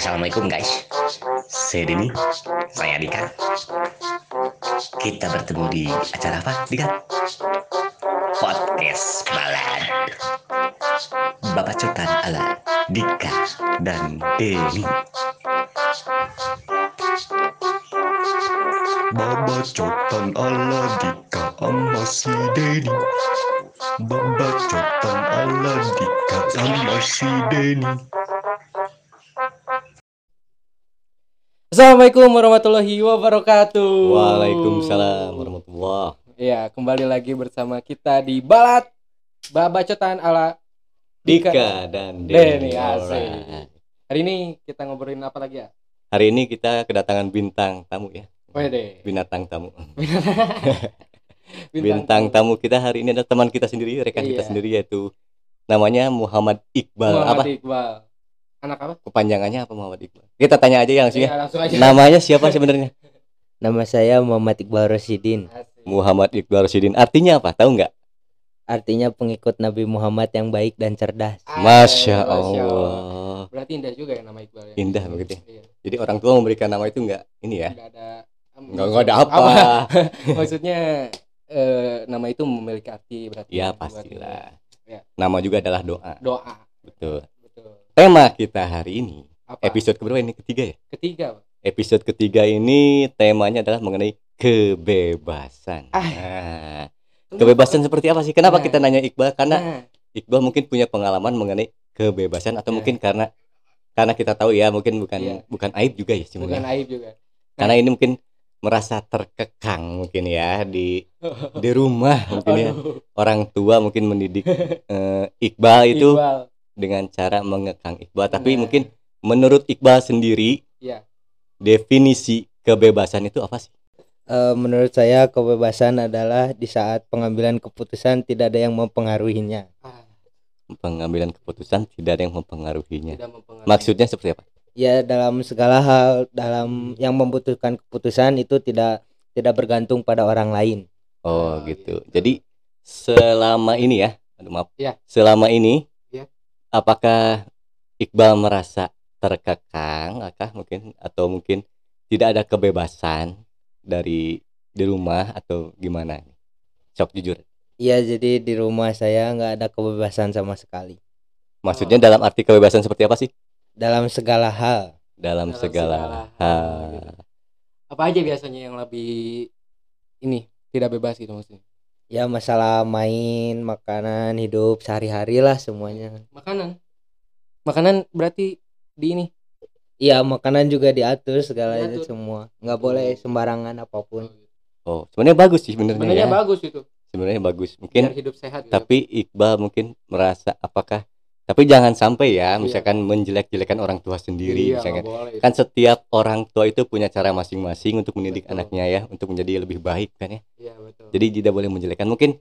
Assalamualaikum guys. Saya Denny, saya Dika. Kita bertemu di acara apa, Dika? Podcast Balad. Bapak Cotan ala Dika dan Denny. Babacotan ala Dika sama si Denny Babacotan ala Dika sama si Denny Assalamualaikum warahmatullahi wabarakatuh. Waalaikumsalam warahmatullah. Ya, kembali lagi bersama kita di Balat Babacotan ala Dika dan Denny, Denny. asik. Hari ini kita ngobrolin apa lagi ya? Hari ini kita kedatangan bintang tamu ya. Wede. Binatang tamu. Bintang, tamu kita hari ini adalah teman kita sendiri, rekan kita Iya. sendiri yaitu namanya Muhammad Iqbal. Muhammad apa? Iqbal. Anak apa? Kepanjangannya apa Muhammad Iqbal? Kita tanya aja ya langsung ya. Iya, langsung aja. Namanya siapa sebenarnya? Nama saya Muhammad Iqbal Rosidin. Muhammad Iqbal Rosidin. Artinya apa? Tahu nggak? Artinya pengikut Nabi Muhammad yang baik dan cerdas. Asik, Masya Allah. Berarti indah juga ya nama Iqbal ya. Indah begitu ya. Iya. Jadi orang tua memberikan nama itu nggak ini ya? Nggak ada Nggak nggak ada apa. Maksudnya eh, nama itu memiliki arti berarti. Ya pastilah. Ya. Nama juga adalah doa. Doa. Betul. Tema kita hari ini, Apa? episode keberapa ini? Ketiga ya? ketiga. Pak. Episode ketiga ini temanya adalah mengenai kebebasan. Ah. Nah, kebebasan seperti apa sih? Kenapa Nah. kita nanya Iqbal? Karena Nah, Iqbal mungkin punya pengalaman mengenai kebebasan atau Ya. mungkin karena karena kita tahu ya, mungkin bukan Iya. bukan aib juga ya bukan sebenarnya. aib juga. Karena ini mungkin merasa terkekang mungkin ya di di rumah mungkin ya. Orang tua mungkin mendidik eh, Iqbal itu Iqbal. Dengan cara mengekang Iqbal. Tapi Nah. mungkin menurut Iqbal sendiri Iya. definisi kebebasan itu apa sih? Eh, menurut saya kebebasan adalah di saat pengambilan keputusan tidak ada yang mempengaruhinya. Ah, Pengambilan keputusan tidak ada yang mempengaruhinya. tidak mempengaruhi. Maksudnya seperti apa? Ya dalam segala hal dalam yang membutuhkan keputusan itu tidak tidak bergantung pada orang lain. Oh, Ah, gitu. iya. Jadi selama ini ya, aduh maaf. Iya. Selama ini. Apakah Iqbal merasa terkekang, akah mungkin atau mungkin tidak ada kebebasan dari di rumah atau gimana? Sok jujur. Iya jadi di rumah saya nggak ada kebebasan sama sekali Maksudnya Oh. dalam arti kebebasan seperti apa sih? dalam segala hal. Dalam, Dalam segala, segala hal. hal, gitu. Apa aja biasanya yang lebih ini tidak bebas gitu maksudnya? Ya masalah main, makanan, hidup sehari-hari lah semuanya. Makanan. Makanan berarti di ini. Iya makanan juga diatur segalanya Diatur. semua. Nggak boleh sembarangan apa pun. Oh, sebenarnya bagus sih sebenarnya. Sebenarnya ya. bagus itu. Sebenarnya bagus. Biar Mungkin hidup sehat. gitu. tapi Iqbal mungkin merasa apakah tapi jangan sampai ya Iya. misalkan menjelek-jelekan orang tua sendiri iya, misalkan. boleh. Kan setiap orang tua itu punya cara masing-masing untuk mendidik Betul. anaknya ya, untuk menjadi lebih baik kan ya. Iya betul. Jadi tidak boleh menjelekkan. Mungkin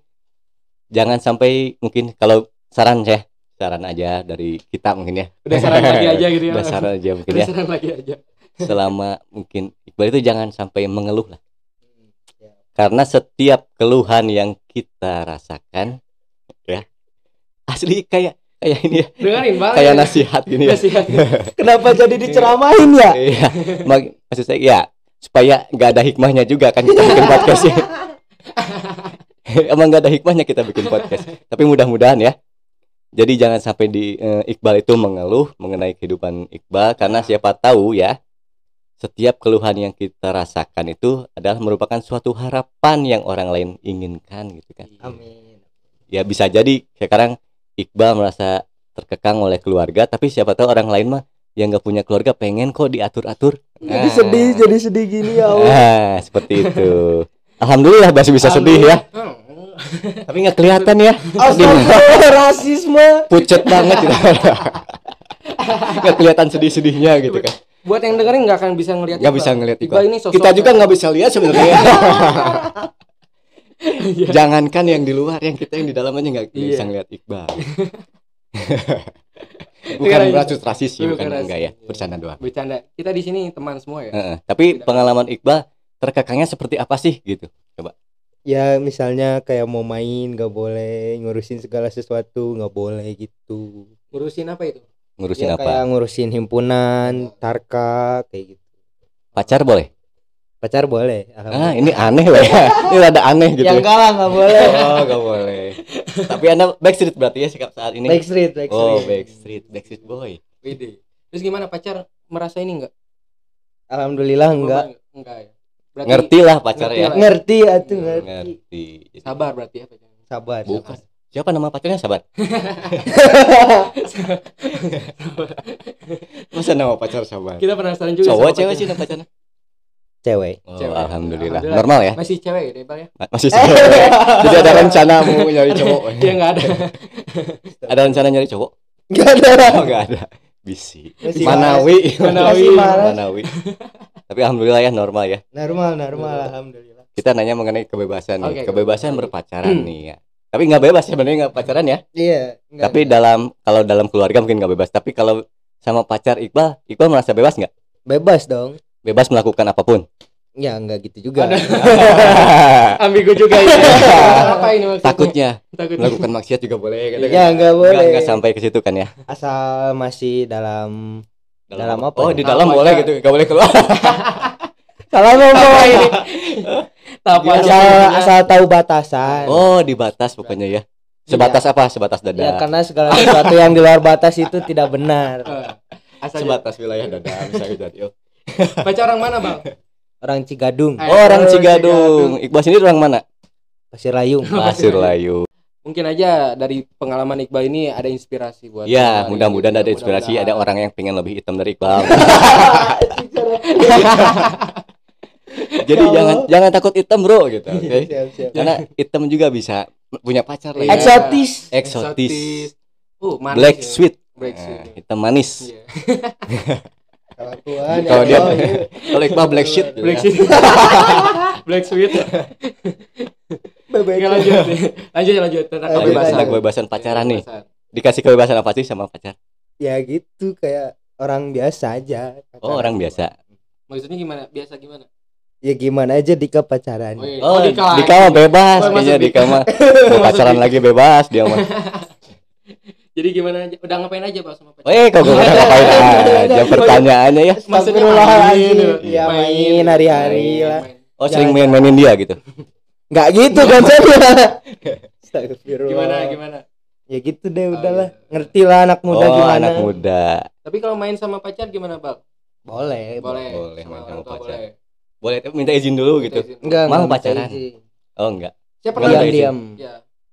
jangan sampai mungkin kalau saran saya, saran aja dari kita mungkin ya. udah saran lagi aja gitu ya. Udah saran aja mungkin Udah ya. saran lagi aja. Selama mungkin Iqbal itu jangan sampai mengeluh lah. Ya. Karena setiap keluhan yang kita rasakan ya asli kayak kayak ini ya, Dengerin banget. kayak nasihat gini ya. Nasihat. Kenapa jadi diceramain ya? Iya. Mak- maksud saya ya supaya nggak ada hikmahnya juga kan kita bikin podcast ya. Emang nggak ada hikmahnya kita bikin podcast. Tapi mudah-mudahan ya. Jadi jangan sampai di eh, Iqbal itu mengeluh mengenai kehidupan Iqbal karena siapa tahu ya setiap keluhan yang kita rasakan itu adalah merupakan suatu harapan yang orang lain inginkan gitu kan. Amin. Ya bisa jadi sekarang Iqbal merasa terkekang oleh keluarga tapi siapa tahu orang lain mah yang nggak punya keluarga pengen kok diatur-atur. Jadi Ah. sedih, jadi sedih gini ya Allah. Nah, seperti itu. Alhamdulillah masih bisa sedih ya. Tapi nggak kelihatan ya. Astagfirullah, rasisme. Pucet banget gitu. Nggak kelihatan sedih-sedihnya gitu kan. Buat yang dengerin nggak akan bisa ngelihat Nggak bisa ngelihat Iqbal Iqbal. ini sosok Kita juga nggak bisa lihat sebenarnya. Iya. Jangankan yang di luar, yang kita yang di dalam aja nggak Iya. bisa ngelihat Iqbal. Bukan bukan rasis. beracun rasis sih, Bukan enggak ya. Bercanda doang. bercanda. Kita di sini teman semua ya. Heeh. Tapi Tidak. pengalaman Iqbal terkekangnya seperti apa sih gitu? Ya misalnya kayak mau main nggak boleh, ngurusin segala sesuatu nggak boleh gitu. Ngurusin apa itu? ngurusin Ya, apa kayak ngurusin himpunan, tarka kayak gitu. pacar boleh Pacar boleh. ah ini aneh lah ya ini rada aneh gitu Yang kalah nggak boleh. oh gak boleh tapi anda backstreet berarti ya sikap saat ini Backstreet, backstreet. oh backstreet backstreet boy Wede. Terus gimana pacar merasa ini enggak? Alhamdulillah enggak. Enggak ya. Berarti ngerti lah pacar ngerti ya lah. Ngerti atuh ngerti. ngerti Jadi- sabar berarti ya pacar. Sabar. bukan siapa nama pacarnya sabar masa nama pacar sabar Kita penasaran juga cowok cewek sih nama pacarnya Cewek. oh, Cewek. alhamdulillah. Alhamdulillah. normal ya Masih cewek deh, Bang ya? Ma- masih cewek jadi ada rencana mau nyari cowok Iya enggak ada. ada rencana nyari cowok Enggak ada. oh nggak ada bisi Masih manawi Masih malas. manawi tapi alhamdulillah ya normal ya Normal, normal alhamdulillah. kita nanya mengenai kebebasan nih Oke, kebebasan kebebasan. berpacaran nih ya tapi nggak bebas sebenarnya nggak pacaran ya Iya, enggak. tapi dalam kalau dalam keluarga mungkin nggak bebas tapi kalau sama pacar Iqbal Iqbal merasa bebas nggak bebas dong. Bebas melakukan apa pun Ya enggak gitu juga. Ambigu juga ini. Apa ini maksudnya? takutnya Takut. melakukan maksiat juga boleh kan. Ya enggak boleh. Nggak- nggak sampai ke situ kan ya Asal masih dalam Dalam apa oh ya? di dalam Apa boleh aja? gitu nggak boleh keluar salah ngomong ini? Aja asal intinya? asal tahu batasan. oh di batas pokoknya ya sebatas apa sebatas Ya dada karena segala sesuatu yang di luar batas itu tidak benar. Asal sebatas wilayah dada misalnya gitu Pacar orang mana, Bang? Orang Cigadung, oh orang orang Cigadung Iqbal sendiri orang mana Pasir Layung. Pasir Layu Mungkin aja dari pengalaman Iqbal ini ada inspirasi buat ya mudah-mudahan ada gitu. inspirasi ada Mudah-mudahan. orang yang pengen lebih hitam dari Iqbal jadi Ya jangan jangan takut hitam bro gitu oke Siap, siap. karena hitam juga bisa punya pacar lah ya. Iya. Eksotis. eksotis Uh, manis black ya. sweet Black Nah, sweet. hitam manis Iya. Kelakuan. Kalau dia- kalau Iqbal black shit gitu Black sweet. Black sweet. Bebek. Oke, lanjut. Lanjut lanjut tentang Lanjut, kebebasan. tentang kebebasan pacaran nih dikasih kebebasan apa sih sama pacar Ya gitu kayak orang biasa aja. oh orang biasa Maksudnya gimana? Biasa gimana? Ya gimana aja Dika pacaran. Oh, iya. oh, di di kelas. kama bebas Oh, kayaknya maksud di di- kama mau pacaran lagi bebas dia mah Jadi gimana aja? Udah ngapain aja, Bang, sama pacar? eh kok gue ngapain aja pertanyaannya ya Maksudnya Astagfirullahaladzim. main, Ya main, hari-hari lah. oh sering main-mainin dia gitu Enggak gitu konsepnya. Astagfirullah. Gimana gimana? Ya gitu deh Oh, udahlah. iya. Ngerti lah anak muda oh gimana. anak muda Tapi kalau main sama pacar gimana, Bang? Boleh. Boleh. boleh main sama pacar. boleh. boleh tapi minta izin dulu gitu Enggak, Mau pacaran? izin. oh enggak Saya pernah Diam.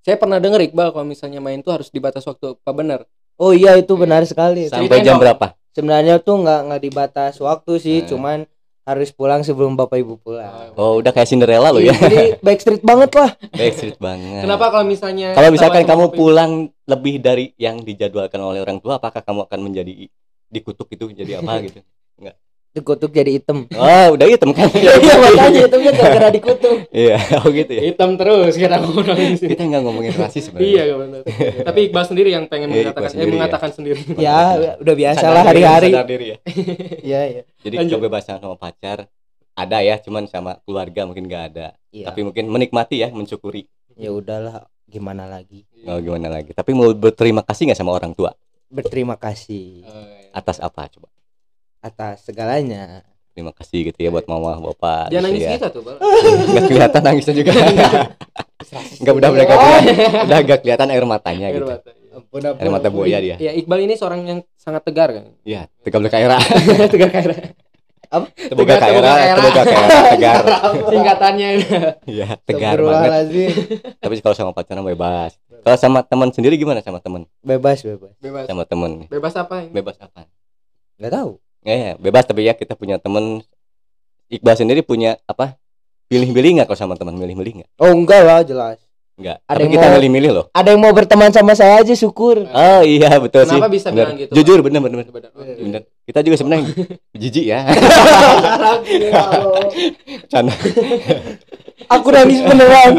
Ya. Saya pernah denger Iqbal kalau misalnya main tuh harus dibatas waktu. Apa benar? Oh iya itu benar sekali. sampai Ceritain jam dong. berapa Sebenarnya tuh nggak nggak dibatas waktu sih, Eh. cuman harus pulang sebelum bapak ibu pulang. oh udah kayak Cinderella lo ya Jadi backstreet banget lah. backstreet banget Kenapa kalau misalnya kalau misalkan sama kamu pulang lebih dari yang dijadwalkan oleh orang tua apakah kamu akan menjadi dikutuk itu jadi apa gitu Dikutuk jadi hitam. oh udah hitam kan Iya makanya hitamnya gara-gara dikutuk. iya oh gitu ya hitam terus kita ngomong di sini. kita nggak ngomongin rasis Iya, sebenarnya nggak benar. Tapi Iqbal sendiri yang pengen Iya, mengatakan eh, sendiri ya. mengatakan sendiri. Ya udah biasa lah hari-hari. sadar diri ya Iya iya. jadi kebebasan sama pacar ada ya cuman sama keluarga mungkin nggak ada Iya. tapi mungkin menikmati ya mensyukuri Ya udahlah gimana lagi. Iya. oh gimana lagi tapi mau berterima kasih nggak sama orang tua Berterima kasih iya. atas apa coba atas segalanya. terima kasih gitu ya buat mama bapak Jangan gitu nangis ya. kita tuh, Bal. nggak kelihatan nangisnya juga nggak udah udah nggak kelihatan udah agak kelihatan air matanya Air gitu mata. Ampun air mata buaya dia Ya, Iqbal ini seorang yang sangat tegar kan. Iya, tegar kaira tegar kayak teboga Tegar, kaira teboga kaira. kaira tegar singkatannya. iya tegar banget tapi kalau sama pacaran bebas kalau sama teman sendiri gimana sama teman Bebas bebas. Bebas. sama temen Bebas apa? ini? bebas apa Gak tahu. Ya, ya, bebas tapi ya kita punya temen Iqbal sendiri punya apa pilih-pilih nggak kalau sama teman milih-milih nggak Oh enggak lah jelas. nggak Ada tapi yang kita mau- milih-milih loh Ada yang mau berteman sama saya aja syukur. oh iya betul sih Kenapa bisa Bener. bilang gitu, jujur bener bener bener, Benar. bener. kita juga sebenarnya jijik ya Canda. Aku nangis beneran.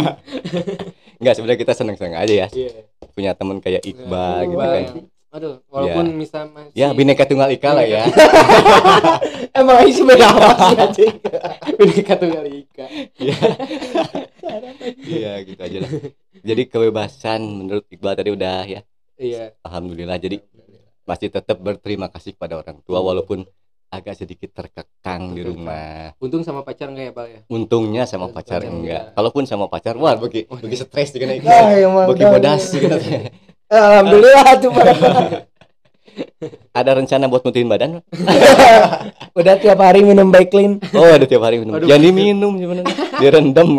nggak sebenarnya kita seneng-seneng aja ya Iya. punya temen kayak Iqbal gitu Iqbal kan Aduh, walaupun misal masih ya bineka tunggal ika lah ya Emang isi beda apa sih anjing? Bineka Tunggal Ika. Iya. Iya gitu aja lah. Jadi kebebasan menurut Iqbal tadi udah ya. Iya. Alhamdulillah. Jadi masih tetap berterima kasih kepada orang tua walaupun agak sedikit terkekang di rumah. Untung sama pacar enggak ya, Bal ya? Untungnya sama pacar Pacar enggak. enggak. Kalaupun sama pacar, wah bagi bagi iya. stres juga. Ah, emang Bagi bodas gitu. Alhamdulillah tuh Pak. Ada rencana buat mutihin badan? Udah tiap hari minum Baiklin. Oh, ada tiap hari minum. Aduh. Jangan diminum sebenarnya. Direndam.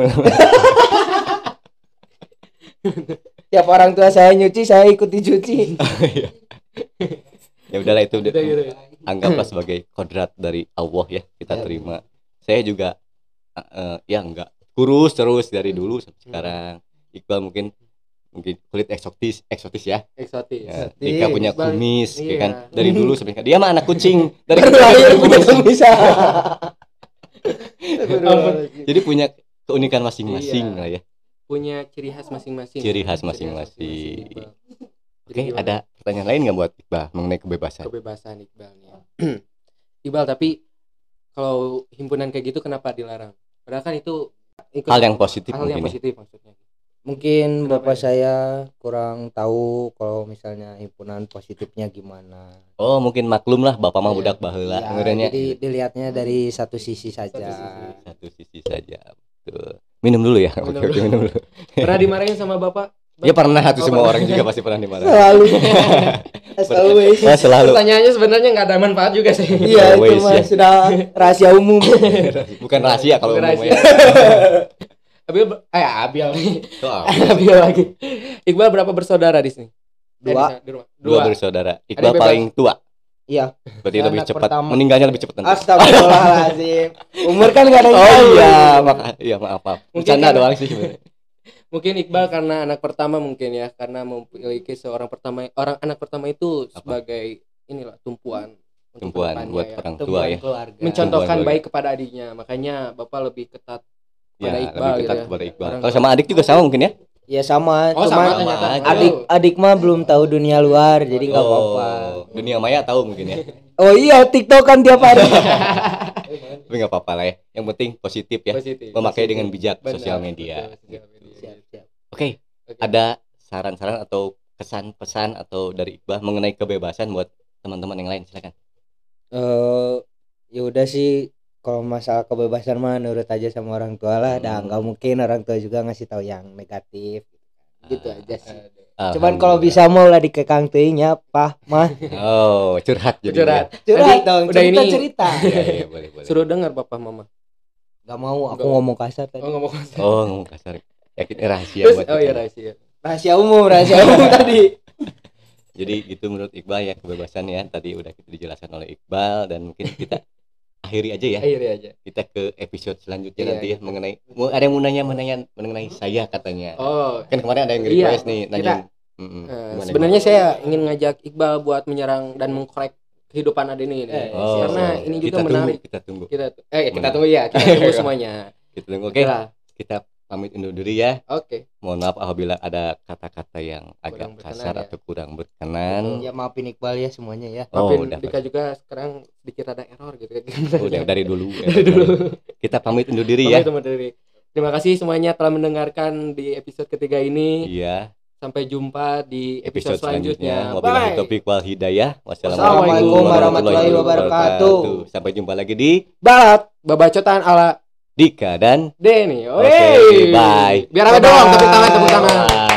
Tiap orang tua saya nyuci, saya ikuti cuci. ya udahlah itu Udah anggaplah sebagai kodrat dari Allah ya kita Ya. terima saya juga eh, eh, ya enggak kurus terus dari dulu sampai sekarang Iqbal mungkin kulit eksotis eksotis ya, Eksotis. ya. Dika punya kumis ya iya. kan dari dulu sampai dia mah anak kucing dari kecil lahir punya kumis. kumis. jadi punya keunikan masing-masing Iya. lah ya Punya ciri khas masing-masing. Ciri khas masing-masing. Oke ada pertanyaan lain nggak buat Iqbal mengenai kebebasan kebebasan Iqbal nih. Iqbal tapi kalau himpunan kayak gitu kenapa dilarang? Padahal kan itu ikut Hal yang positif hal yang mungkin ya. positif maksudnya. Mungkin Kenapa bapak ya? saya kurang tahu kalau misalnya himpunan positifnya gimana. oh mungkin maklum lah bapak mah Iya. budak baheula Ya, jadi dilihatnya dari satu sisi saja. sisi. satu sisi saja betul minum dulu ya Minum oke oke dulu. minum dulu Pernah dimarahin sama bapak? ya pernah tuh Oh, semua pernah. orang juga pasti pernah dimarahin Selalu. Always. oh, selalu Pertanyaannya sebenarnya nggak ada manfaat juga sih. Iya itu mah ya. sudah rahasia umum. bukan rahasia kalau Bukan umumnya Abil, eh Abil nih. Oh, Abil lagi. Iqbal berapa bersaudara di sini? Eh, Dua. di sana, di rumah. dua bersaudara Iqbal paling tua Iya. berarti Saya lebih cepat pertama. meninggalnya lebih cepat Astagfirullahaladzim. Umur kan gak ada yang oh tahu. iya maka iya maaf maaf Mungkin bercanda doang sih. Mungkin Iqbal karena anak pertama mungkin ya, karena memiliki seorang pertama orang anak pertama itu Apa? sebagai inilah tumpuan untuk tumpuan buat ya. orang tua Tumpuan ya keluarga. mencontohkan Tumpuan baik kepada adiknya makanya bapak lebih ketat ya kepada Iqbal lebih ketat gitu ya. kepada Iqbal kalau sama adik juga sama mungkin ya Ya sama, oh sama ternyata aja. adik adik mah belum tahu dunia luar, jadi nggak apa-apa. Oh, dunia maya tahu mungkin ya Oh iya, TikTok kan tiap hari. tapi nggak apa-apa lah ya yang penting positif ya Positif, memakai positif. dengan bijak Benar, sosial media betul, siap, siap. oke Oke. ada saran-saran atau kesan-pesan atau dari Iqbal mengenai kebebasan buat teman-teman yang lain silakan Eh, ya udah sih kalau masalah kebebasan mah nurut aja sama orang tua lah, dan Hmm. nggak mungkin orang tua juga ngasih tahu yang negatif. Gitu aja sih. Cuman kalau bisa mau lah dikekang teuing ya, Pah, Mah. oh curhat jadi Curhat. Curhat Tadi dong, udah cerita ini- cerita. ya. Iya, iya, boleh boleh suruh dengar papa mama Gak mau, aku Nggak. ngomong kasar tadi. oh nggak mau oh ngomong kasar yakin eh, rahasia Terus, buat oh iya rahasia Rahasia umum, rahasia umum tadi. jadi gitu menurut Iqbal ya kebebasan ya tadi udah kita dijelaskan oleh Iqbal dan mungkin kita akhiri aja ya akhirnya aja kita ke episode selanjutnya Iya, nanti ya gitu. mengenai ada yang mau nanya menanya mengenai saya katanya oh kan kemarin ada yang Iya, request nih nanya kita- Mm-mm. Eh, Gimana, sebenarnya saya ingin ngajak Iqbal buat menyerang dan mengkorek kehidupan Adeni ini. Eh, Oh, Karena ini juga kita menarik. tunggu, kita tunggu Kita eh kita tunggu ya, kita tunggu semuanya. kita tunggu oke lah. kita pamit undur diri ya Oke. mohon maaf apabila ada kata-kata yang agak Kurang kasar ya. atau kurang berkenan Ya maafin Iqbal ya semuanya ya. oh Maafin udah Dika juga sekarang sedikit ada error gitu kan. udah dari dulu Dari dulu. kita pamit undur diri ya Pamit sama diri. Terima kasih semuanya telah mendengarkan di episode ketiga ini. iya Sampai jumpa di episode episode, selanjutnya selanjutnya. Bye. taufiq wal hidayah Wassalamualaikum warahmatullahi wabarakatuh. sampai jumpa lagi di Balat babacotan ala Dika dan Denny. Oke, Wey. bye. Biar apa dong tepuk tangan tepuk tangan.